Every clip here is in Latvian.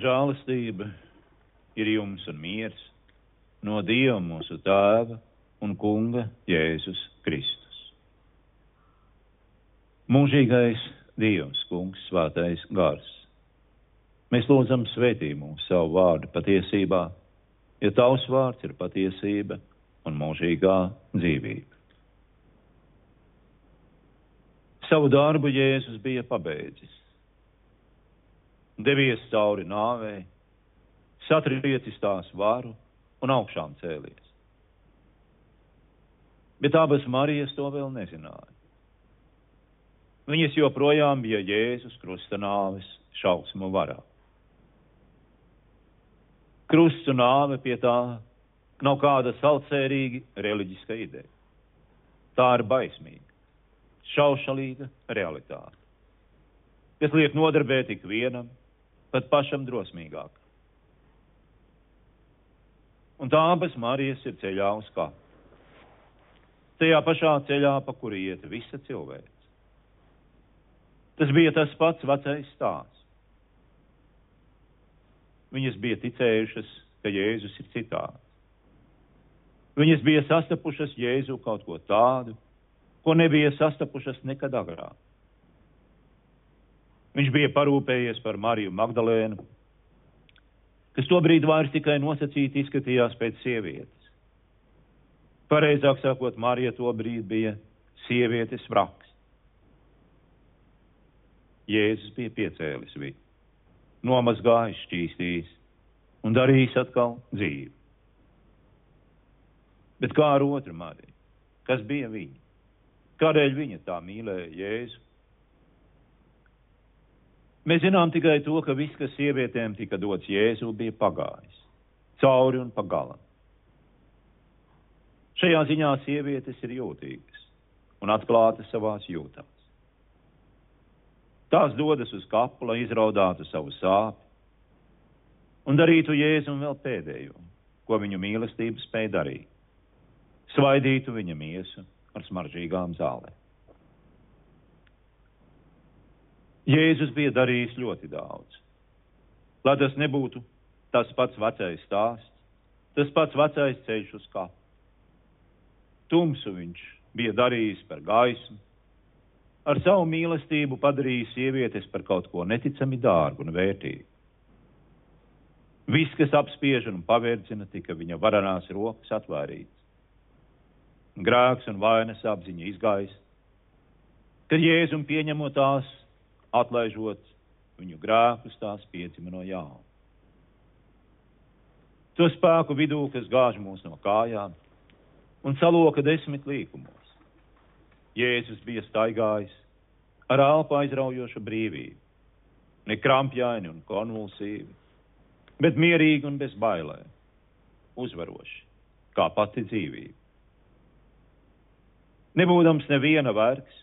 Žēlastība ir jums un miers no Dieva mūsu Tēva un Kunga Jēzus Kristus. Mūžīgais Dievs, Kungs, Svētais Gars. Mēs lūdzam svētī mūsu savu vārdu patiesībā, ja tavs vārds ir patiesība un mūžīgā dzīvība. Savu darbu Jēzus bija pabeidzis devies cauri nāvei, satriecis tās varu un augšām cēlies. Bet abas Marijas to vēl nezināja. Viņas joprojām bija Jēzus krusta nāves šausmu varā. Krusts un nāve pie tā nav kāda salcērīga reliģiska ideja. Tā ir baismīga, šaušalīga realitāte, kas liek nodarbēt ik vienam, pat pašam drosmīgāk. Un tā abas Marijas ir ceļā uz kā. Tajā pašā ceļā, pa kuru iet visa cilvēks. Tas bija tas pats vecais stāsts. Viņas bija ticējušas, ka Jēzus ir citāds. Viņas bija sastapušas Jēzu kaut ko tādu, ko nebija sastapušas nekad agrāk. Viņš bija parūpējies par Mariju Magdalēnu, kas tobrīd vairs tikai nosacīti izskatījās pēc sievietes. Pareizāk sakot, Marija tobrīd bija sievietes vraks. Jēzus bija piecēlis viņu, nomazgājis, šķīstījis un darījis atkal dzīvi. Bet kā ar otru Mariju? Kas bija viņa? Kādēļ viņa tā mīlēja Jēzu? Mēs zinām tikai to, ka viss, kas sievietēm tika dots Jēzu, bija pagājis cauri un pagalam. Šajā ziņā sievietes ir jūtīgas un atklātas savās jūtās. Tās dodas uz kapu, lai izraudātu savu sāpju un darītu Jēzum vēl pēdējo, ko viņu mīlestība spēja darīt - svaidītu viņa miesu ar smaržīgām zālēm. Jēzus bija darījis ļoti daudz. Lai tas nebūtu tas pats vecais stāsts, tas pats vecais ceļš uz kapu. Tumsu viņš bija darījis par gaismu, ar savu mīlestību padarījis sievietes par kaut ko neticami dārgu un vērtīgu. Viss, kas apspiež un pavērdzina, tika viņa varanās rokas atvērīts. Grēks un vainas apziņa izgaisa, kad Jēzum pieņemot tās atlaižot viņu grēkus, tās piedzima no jauna. To spēku vidū, kas gāž mūs no kājām un saloka desmit līkumos. Jēzus bija staigājis ar elpu aizraujošu brīvību, ne krampjaini un konvulsīvi, bet mierīgi un bez bailēm, uzvaroši, kā pati dzīvība. Nebūdams neviena vergs,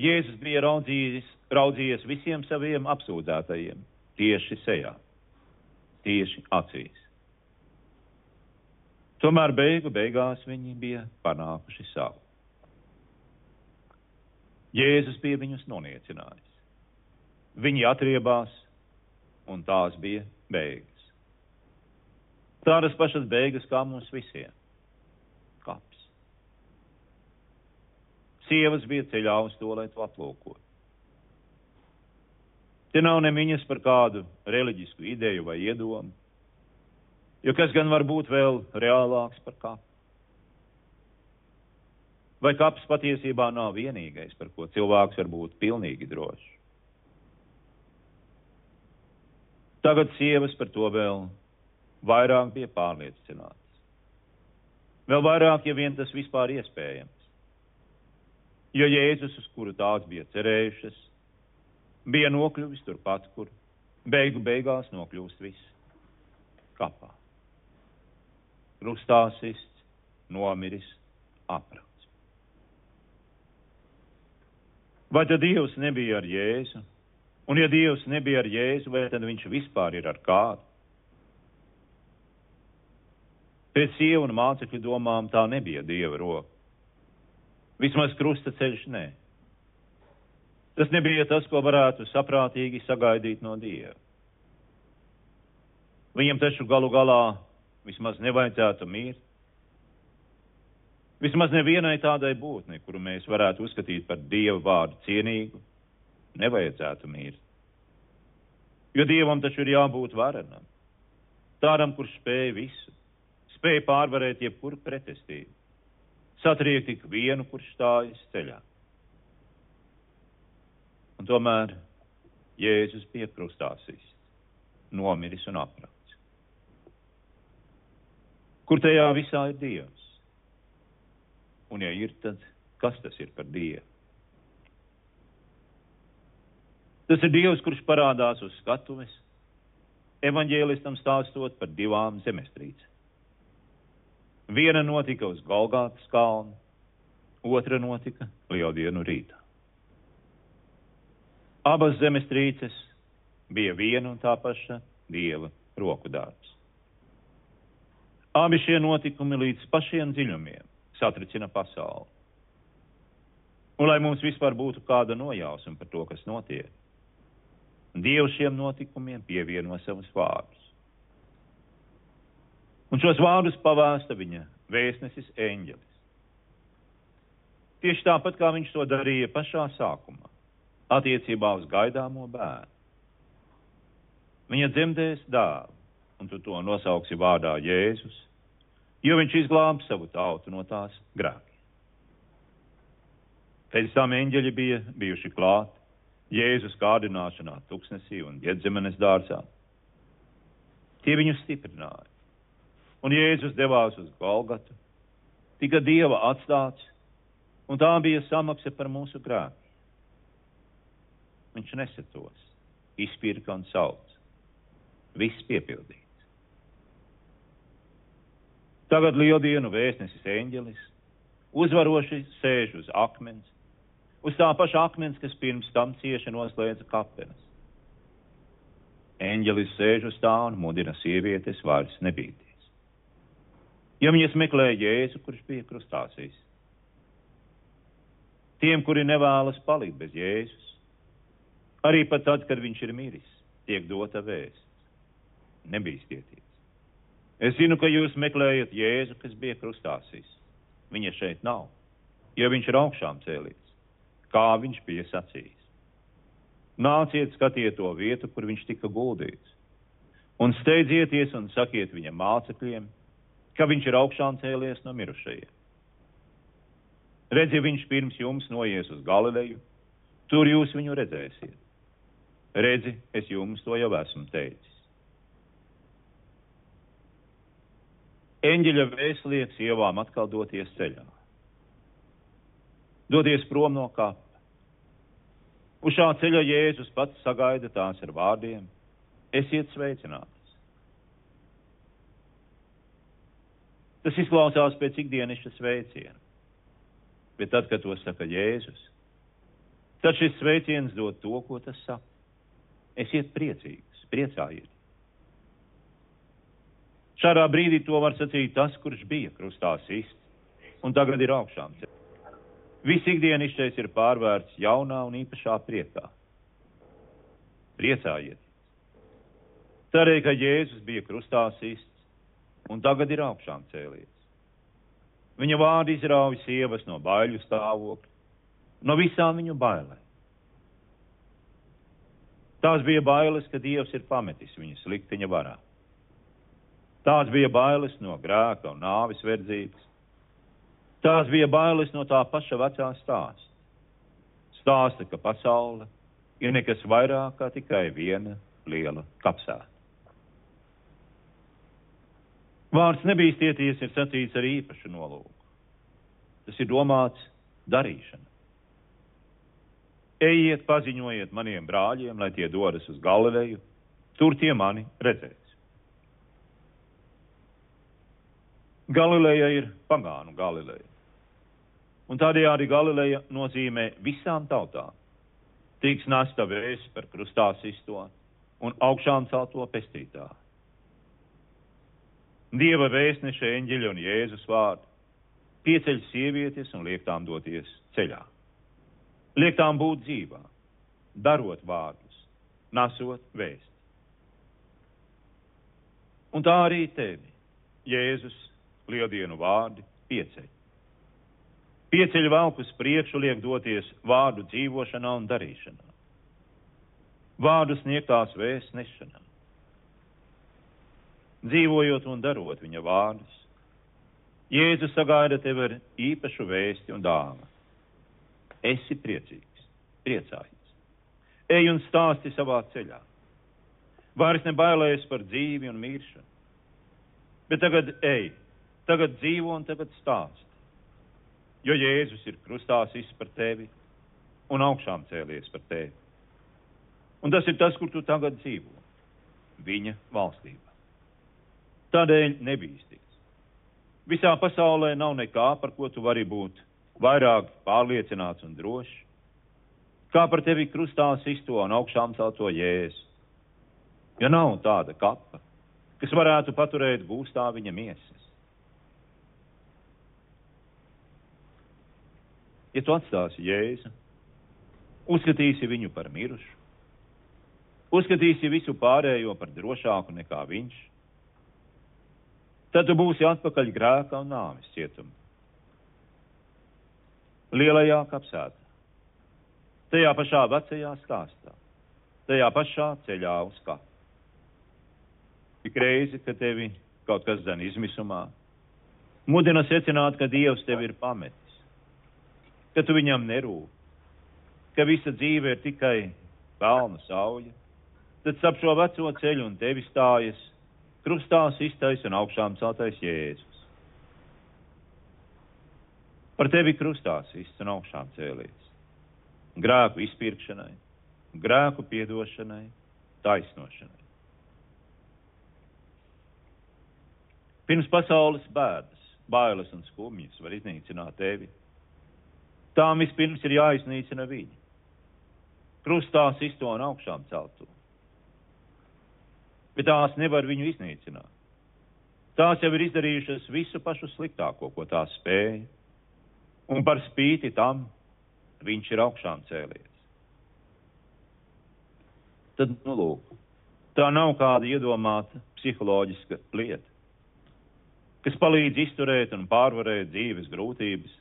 Jēzus bija raudzījis raudzījies visiem saviem apsūdzētajiem tieši sejā, tieši acīs. Tomēr beigu beigās viņi bija panākuši savu. Jēzus bija viņus noniecinājis. Viņi atriebās, un tās bija beigas. Tādas pašas beigas kā mums visiem. Kaps. Sievas bija ceļā uz to, lai to aplūkotu. Te nav nemiņas par kādu reliģisku ideju vai iedomu, jo kas gan var būt vēl reālāks par kapu? Vai kaps patiesībā nav vienīgais, par ko cilvēks var būt pilnīgi drošs? Tagad sievas par to vēl vairāk bija pārliecināts. Vēl vairāk, ja vien tas vispār iespējams. Jo Jēzus, uz kuru tās bija cerējušas, bija nokļuvis turpat, kur beigu beigās nokļūst viss kapā. Krustā sists, nomiris, aprauts. Vai tad Dievs nebija ar Jēzu? Un ja Dievs nebija ar Jēzu, vai tad viņš vispār ir ar kādu? Pēc sieva un mācekļu domām tā nebija Dieva roka. Vismaz krusta ceļš nē. Tas nebija tas, ko varētu saprātīgi sagaidīt no Dieva. Viņam taču galu galā vismaz nevajadzētu mirt. Vismaz nevienai tādai būtnei, kuru mēs varētu uzskatīt par Dieva vārdu cienīgu, nevajadzētu mirt. Jo Dievam taču ir jābūt varenam, tādam, kurš spēj visu, spēj pārvarēt jebkuru pretestību, satriekt tik vienu, kurš stājas ceļā. Un tomēr Jēzus bija krustāsis, nomiris un aprauts. Kur tajā visā ir Dievs? Un ja ir, tad kas tas ir par Dievu? Tas ir Dievs, kurš parādās uz skatuves, evaņģēlistam stāstot par divām zemestrīcēm. Viena notika uz Golgātas kalnu, otra notika lieldienu rītā. Abas zemestrīces bija viena un tā paša dieva roku darbs. Abi šie notikumi līdz pašiem dziļumiem satricina pasauli. Un lai mums vispār būtu kāda nojausma par to, kas notiek, Dievs šiem notikumiem pievieno savus vārdus. Un šos vārdus pavēsta viņa vēstnesis eņģelis. Tieši tāpat kā viņš to darīja pašā sākumā, attiecībā uz gaidāmo bērnu. Viņa dzemdēs dēlu, un tu to nosauksi vārdā Jēzus, jo viņš izglāba savu tautu no tās grēkiem. Pēc tam eņģeļi bija bijuši klāt Jēzus kārdināšanā, tuksnesī un iedzemenes dārzā. Tie viņu stiprināja. Un Jēzus devās uz Golgatu, tika Dieva atstāts, un tā bija samaksa par mūsu grēku. Viņš nesatos, izpirka un sauc. Viss piepildīts. Tagad lieldienu vēstnesis eņģelis uzvaroši sēž uz akmens, uz tā paša akmens, kas pirms tam cieši noslēdza kapenes. Eņģelis sēž uz tā un mudina sievietes vairs nebīties. Ja viņas meklē Jēzu, kurš bija krustāsīs, tiem, kuri nevēlas palikt bez Jēzus, arī pat tad, kad viņš ir miris, tiek dota vēsts. Nebīsties. Es zinu, ka jūs meklējat Jēzu, kas bija krustāsīs. Viņa šeit nav, jo viņš ir augšām cēlies kā viņš bija sacījis. Nāciet, skatiet to vietu, kur viņš tika guldīts, un steidzieties un sakiet viņa mācekļiem, ka viņš ir augšām cēlies no mirušajiem. Redzi, viņš pirms jums noies uz Galileju, tur jūs viņu redzēsiet. Redzi, es jums to jau esmu teicis. Eņģeļa vēstlieks ievām atkal doties ceļā dodies prom no kapa. Uz šā ceļa Jēzus pats sagaida tās ar vārdiem: Esiet sveicinātas! Tas izklausās pēc ikdienišķa sveiciena, bet tad, kad to saka Jēzus, tad šis sveiciens dod to, ko tas saka. Esiet priecīgs, priecājieties! Šādā brīdī to var sacīt tas, kurš bija krustā sists un tagad ir augšām. Viss ikdienišķais ir pārvērts jaunā un īpašā priekā. Priecājieties! Cerēju, ka Jēzus bija krustā sists un tagad ir augšām cēlies. Viņa vārdi izrauj sievas no baiļu stāvokļa, no visām viņu bailēm. Tās bija bailes, ka Dievs ir pametis viņas likteņa varā. Tās bija bailes no grēka un nāvis verdzības. Tās bija bailes no tā paša vecā stāsta. Stāsta, ka pasaule ir nekas vairāk kā tikai viena liela kapsēta. Vārds nebīstieties ir sacīts ar īpašu nolūku. Tas ir domāts darīšana. Ejiet, paziņojiet maniem brāļiem, lai tie dodas uz Galileju, tur tie mani redzēs. Galileja ir pagānu Galileja un tādējādi Galileja nozīmē visām tautām. Tiks nasta vēsts par krustā sisto un augšām celto pestītā. Dieva vēstneša eņģeļa un Jēzus vārdi pieceļ sievietes un liek tām doties ceļā. Liek tām būt dzīvā, darot vārdus, nesot vēst. Un tā arī tevi, Jēzus, lieldienu vārdi pieceļ. Pieceļ valkus priekšu liek doties vārdu dzīvošanā un darīšanā. Vārdu sniegtās vēsts nešanā. Dzīvojot un darot viņa vārdus, Jēzus sagaida tevi ar īpašu vēsti un dāvanu. Esi priecīgs, priecājies. Ej un stāsti savā ceļā. Vairs nebailējies par dzīvi un miršanu. Bet tagad ej, tagad dzīvo un tagad stāst. Jo Jēzus ir krustā izs par tevi un augšām cēlies par tevi. Un tas ir tas, kur tu tagad dzīvo. Viņa valstībā. Tādēļ nebīsties. Visā pasaulē nav nekā, par ko tu vari būt vairāk pārliecināts un drošs, kā par tevi krustā sisto un augšām celto jēzu. Jo nav tāda kapa, kas varētu paturēt gūstā viņa miesas. Ja tu atstāsi jēzu, uzskatīsi viņu par mirušu, uzskatīsi visu pārējo par drošāku nekā viņš, tad tu būsi atpakaļ grēkā un nāvis cietumā. Lielajā kapsētā, tajā pašā vecajā stāstā, tajā pašā ceļā uz kapu. Tik reizi, kad tevi kaut kas zina izmisumā, mudina secināt, ka Dievs tevi ir pametis, ka tu viņam nerūp, ka visa dzīve ir tikai pelnu sauļa, tad ap šo veco ceļu un tevi stājas krustā iztais un augšām celtais Jēzus. Par tevi krustā iztais un augšām cēlies. Grēku izpirkšanai, grēku piedošanai, taisnošanai. Pirms pasaules bēdas, bailes un skumjas var iznīcināt tevi. Tām vispirms ir jāiznīcina viņi. Krustā sisto un augšām celto. Bet tās nevar viņu iznīcināt. Tās jau ir izdarījušas visu pašu sliktāko, ko tās spēja, un par spīti tam viņš ir augšām cēlies. Tad, nu, lūk, tā nav kāda iedomāta psiholoģiska lieta kas palīdz izturēt un pārvarēt dzīves grūtības.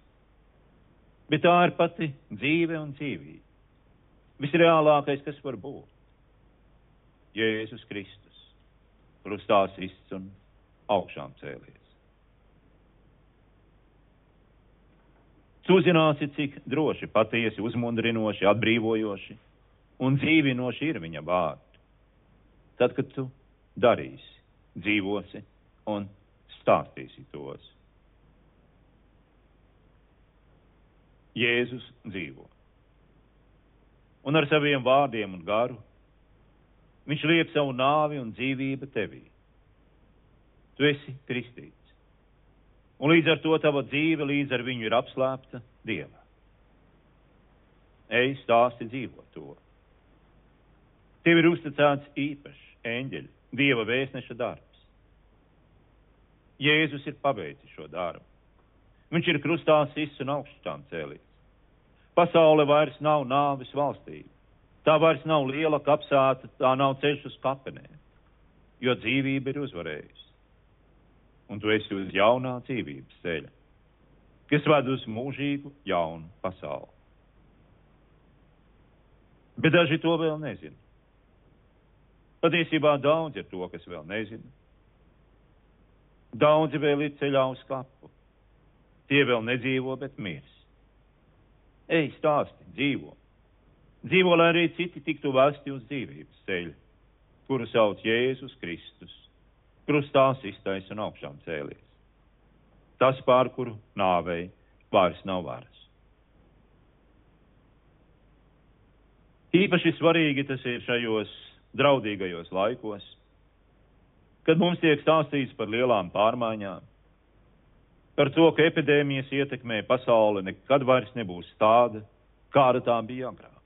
Bet tā ir pati dzīve un dzīvība. Visreālākais, kas var būt. Jēzus Kristus, krustā sists un augšām cēlies. Tu uzzināsi, cik droši, patiesi, uzmundrinoši, atbrīvojoši un dzīvinoši ir viņa vārdi. Tad, kad tu darīsi, dzīvosi un stāstīsi tos. Jēzus dzīvo. Un ar saviem vārdiem un garu viņš liek savu nāvi un dzīvību tevī. Tu esi kristīts. Un līdz ar to tava dzīve līdz ar viņu ir apslēpta Dieva. Ej, stāsti dzīvo to. Tev ir uzticēts īpašs eņģeļa, Dieva vēstneša darbs. Jēzus ir pabeidzis šo darbu. Viņš ir krustā sis un augstām cēlīts. Pasaule vairs nav nāvis valstība. Tā vairs nav liela kapsāta, tā nav ceļš uz kapenēm, jo dzīvība ir uzvarējusi. Un tu esi uz jaunā dzīvības ceļa, kas ved uz mūžīgu jaunu pasauli. Bet daži to vēl nezina. Patiesībā daudz ir to, kas vēl nezina. Daudzi vēl ir ceļā uz kapu. Tie vēl nedzīvo, bet mirs. Ej, stāsti, dzīvo. Dzīvo, lai arī citi tiktu vesti uz dzīvības ceļu, kuru sauc Jēzus Kristus, krustā iztais un augšām cēlies. Tas, pār kuru nāvei vairs nav varas. Īpaši svarīgi tas ir šajos draudīgajos laikos, kad mums tiek stāstīts par lielām pārmaiņām, par to, ka epidēmijas ietekmē pasauli nekad vairs nebūs tāda, kāda tā bija agrāk.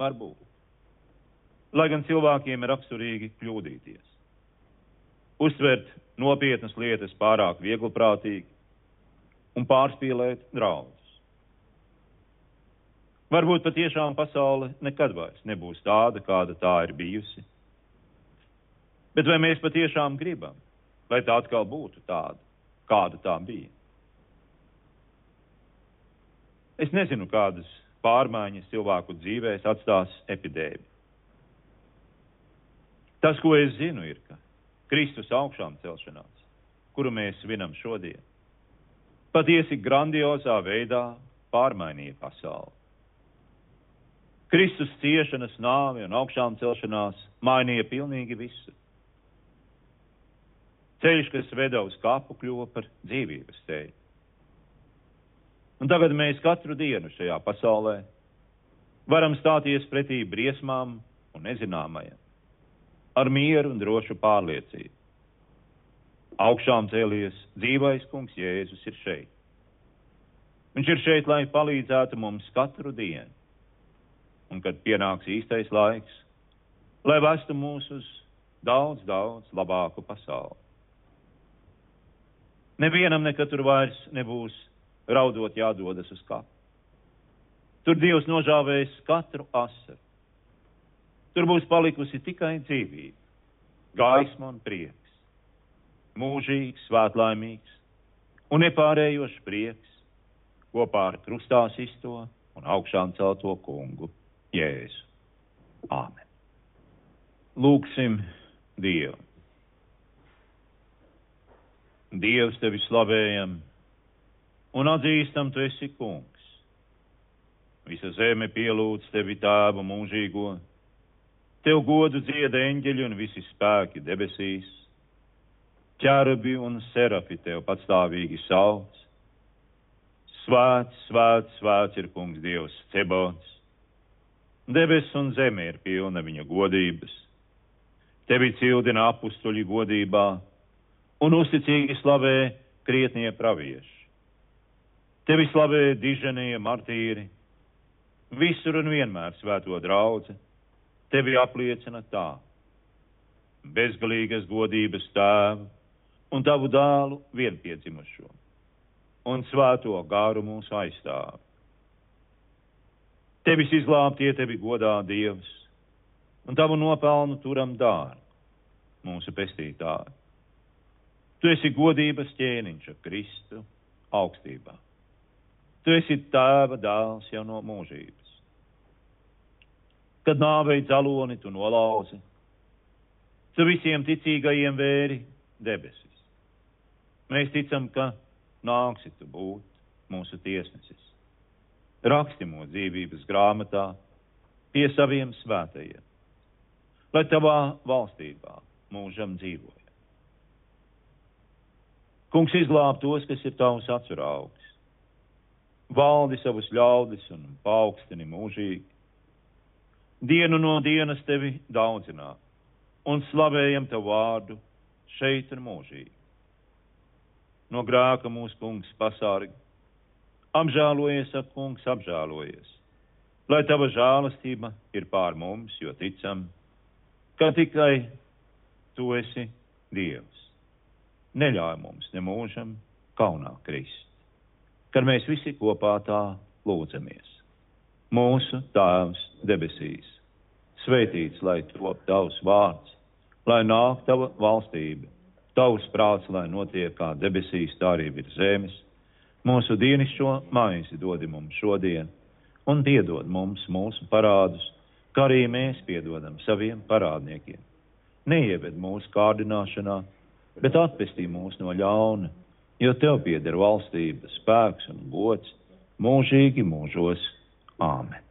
Varbūt. Lai gan cilvēkiem ir raksturīgi kļūdīties, uztvert nopietnas lietas pārāk viegliprātīgi un pārspīlēt draudus. Varbūt patiešām pasaule nekad vairs nebūs tāda, kāda tā ir bijusi Bet vai mēs patiešām gribam, lai tā atkal būtu tāda, kāda tā bija? Es nezinu, kādas pārmaiņas cilvēku dzīvēs atstās epidēmija. Tas, ko es zinu, ir, ka Kristus augšām celšanās, kuru mēs svinam šodien, patiesi grandiozā veidā pārmainīja pasauli. Kristus ciešanas, nāvi un augšām celšanās mainīja pilnīgi visu. Ceļš, kas veda uz kapu, kļuva par dzīvības ceļu. Un tagad mēs katru dienu šajā pasaulē varam stāties pretī briesmām un nezināmajam, ar mieru un drošu pārliecību. Augšām cēlies dzīvais kungs Jēzus ir šeit. Viņš ir šeit, lai palīdzētu mums katru dienu. Un kad pienāks īstais laiks, lai vestu mūs uz daudz, daudz labāku pasauli. Nevienam nekad tur vairs nebūs raudot jādodas uz kapu. Tur Dievs nožāvēs katru asaru. Tur būs palikusi tikai dzīvība, gaisma un prieks, mūžīgs, svētlaimīgs un nepārējošs prieks kopā ar krustā sisto un augšām celto kungu Jēzu. Āmen. Lūksim Dievu. Dievs tevi slavējam un atzīstam, tu esi kungs. Visa zeme pielūdz tevi tēvu mūžīgo, tev godu dzieda eņģeļi un visi spēki debesīs, ķerbi un serafi tev patstāvīgi sauc. Svēts, svēts, svēts ir kungs Dievs Cebons. Debes un zeme ir pilna viņa godības. Tevi cildina apustuļi godībā un uzticīgi slavē krietnie pravieši. Tevi slavē diženie martīri, visur un vienmēr svēto draudze, tevi apliecina tā. Bezgalīgas godības tēvu un tavu dālu vienpiedzimušo un svēto gāru mūsu aizstāv. Tevis izglābtie tevi godā Dievs, un tavu nopelnu turam dārgu, mūsu pestītāju. Tu esi godības ķēniņš Kristu augstībā. Tu esi tēva dēls jau no mūžības. Kad nāvei dzaloni tu nolauzi, tu visiem ticīgajiem vēri debesis. Mēs ticam, ka nāksi tu būt mūsu tiesnesis. Raksti mūsu dzīvības grāmatā pie saviem svētajiem, lai tavā valstībā mūžam dzīvoja. Kungs izglāb tos, kas ir tavs atceraugs, valdi savus ļaudis un paaugstini mūžīgi. Dienu no dienas tevi daudzinā un slavējam tavu vārdu šeit un mūžīgi no grāka mūsu kungs pasārgi. Apžēlojies, ak, kungs, apžēlojies, lai tava žēlastība ir pār mums, jo ticam, ka tikai tu esi Dievs. Neļauj mums nemūžam kaunā krist, kad mēs visi kopā tā lūdzamies. Mūsu Tēvs debesīs, svētīts lai top tavs vārds, lai nāk tava valstība Tavs prāts, lai notiek kā debesīs, tā arī virs zemes. Mūsu dienišķo maizi dodi mums šodien, un piedod mums mūsu parādus, kā arī mēs piedodam saviem parādniekiem. Neieved mūsu kārdināšanā, bet atpestī mūs no ļauna, jo tev pieder valstība, spēks un gods mūžīgi mūžos. Āmen!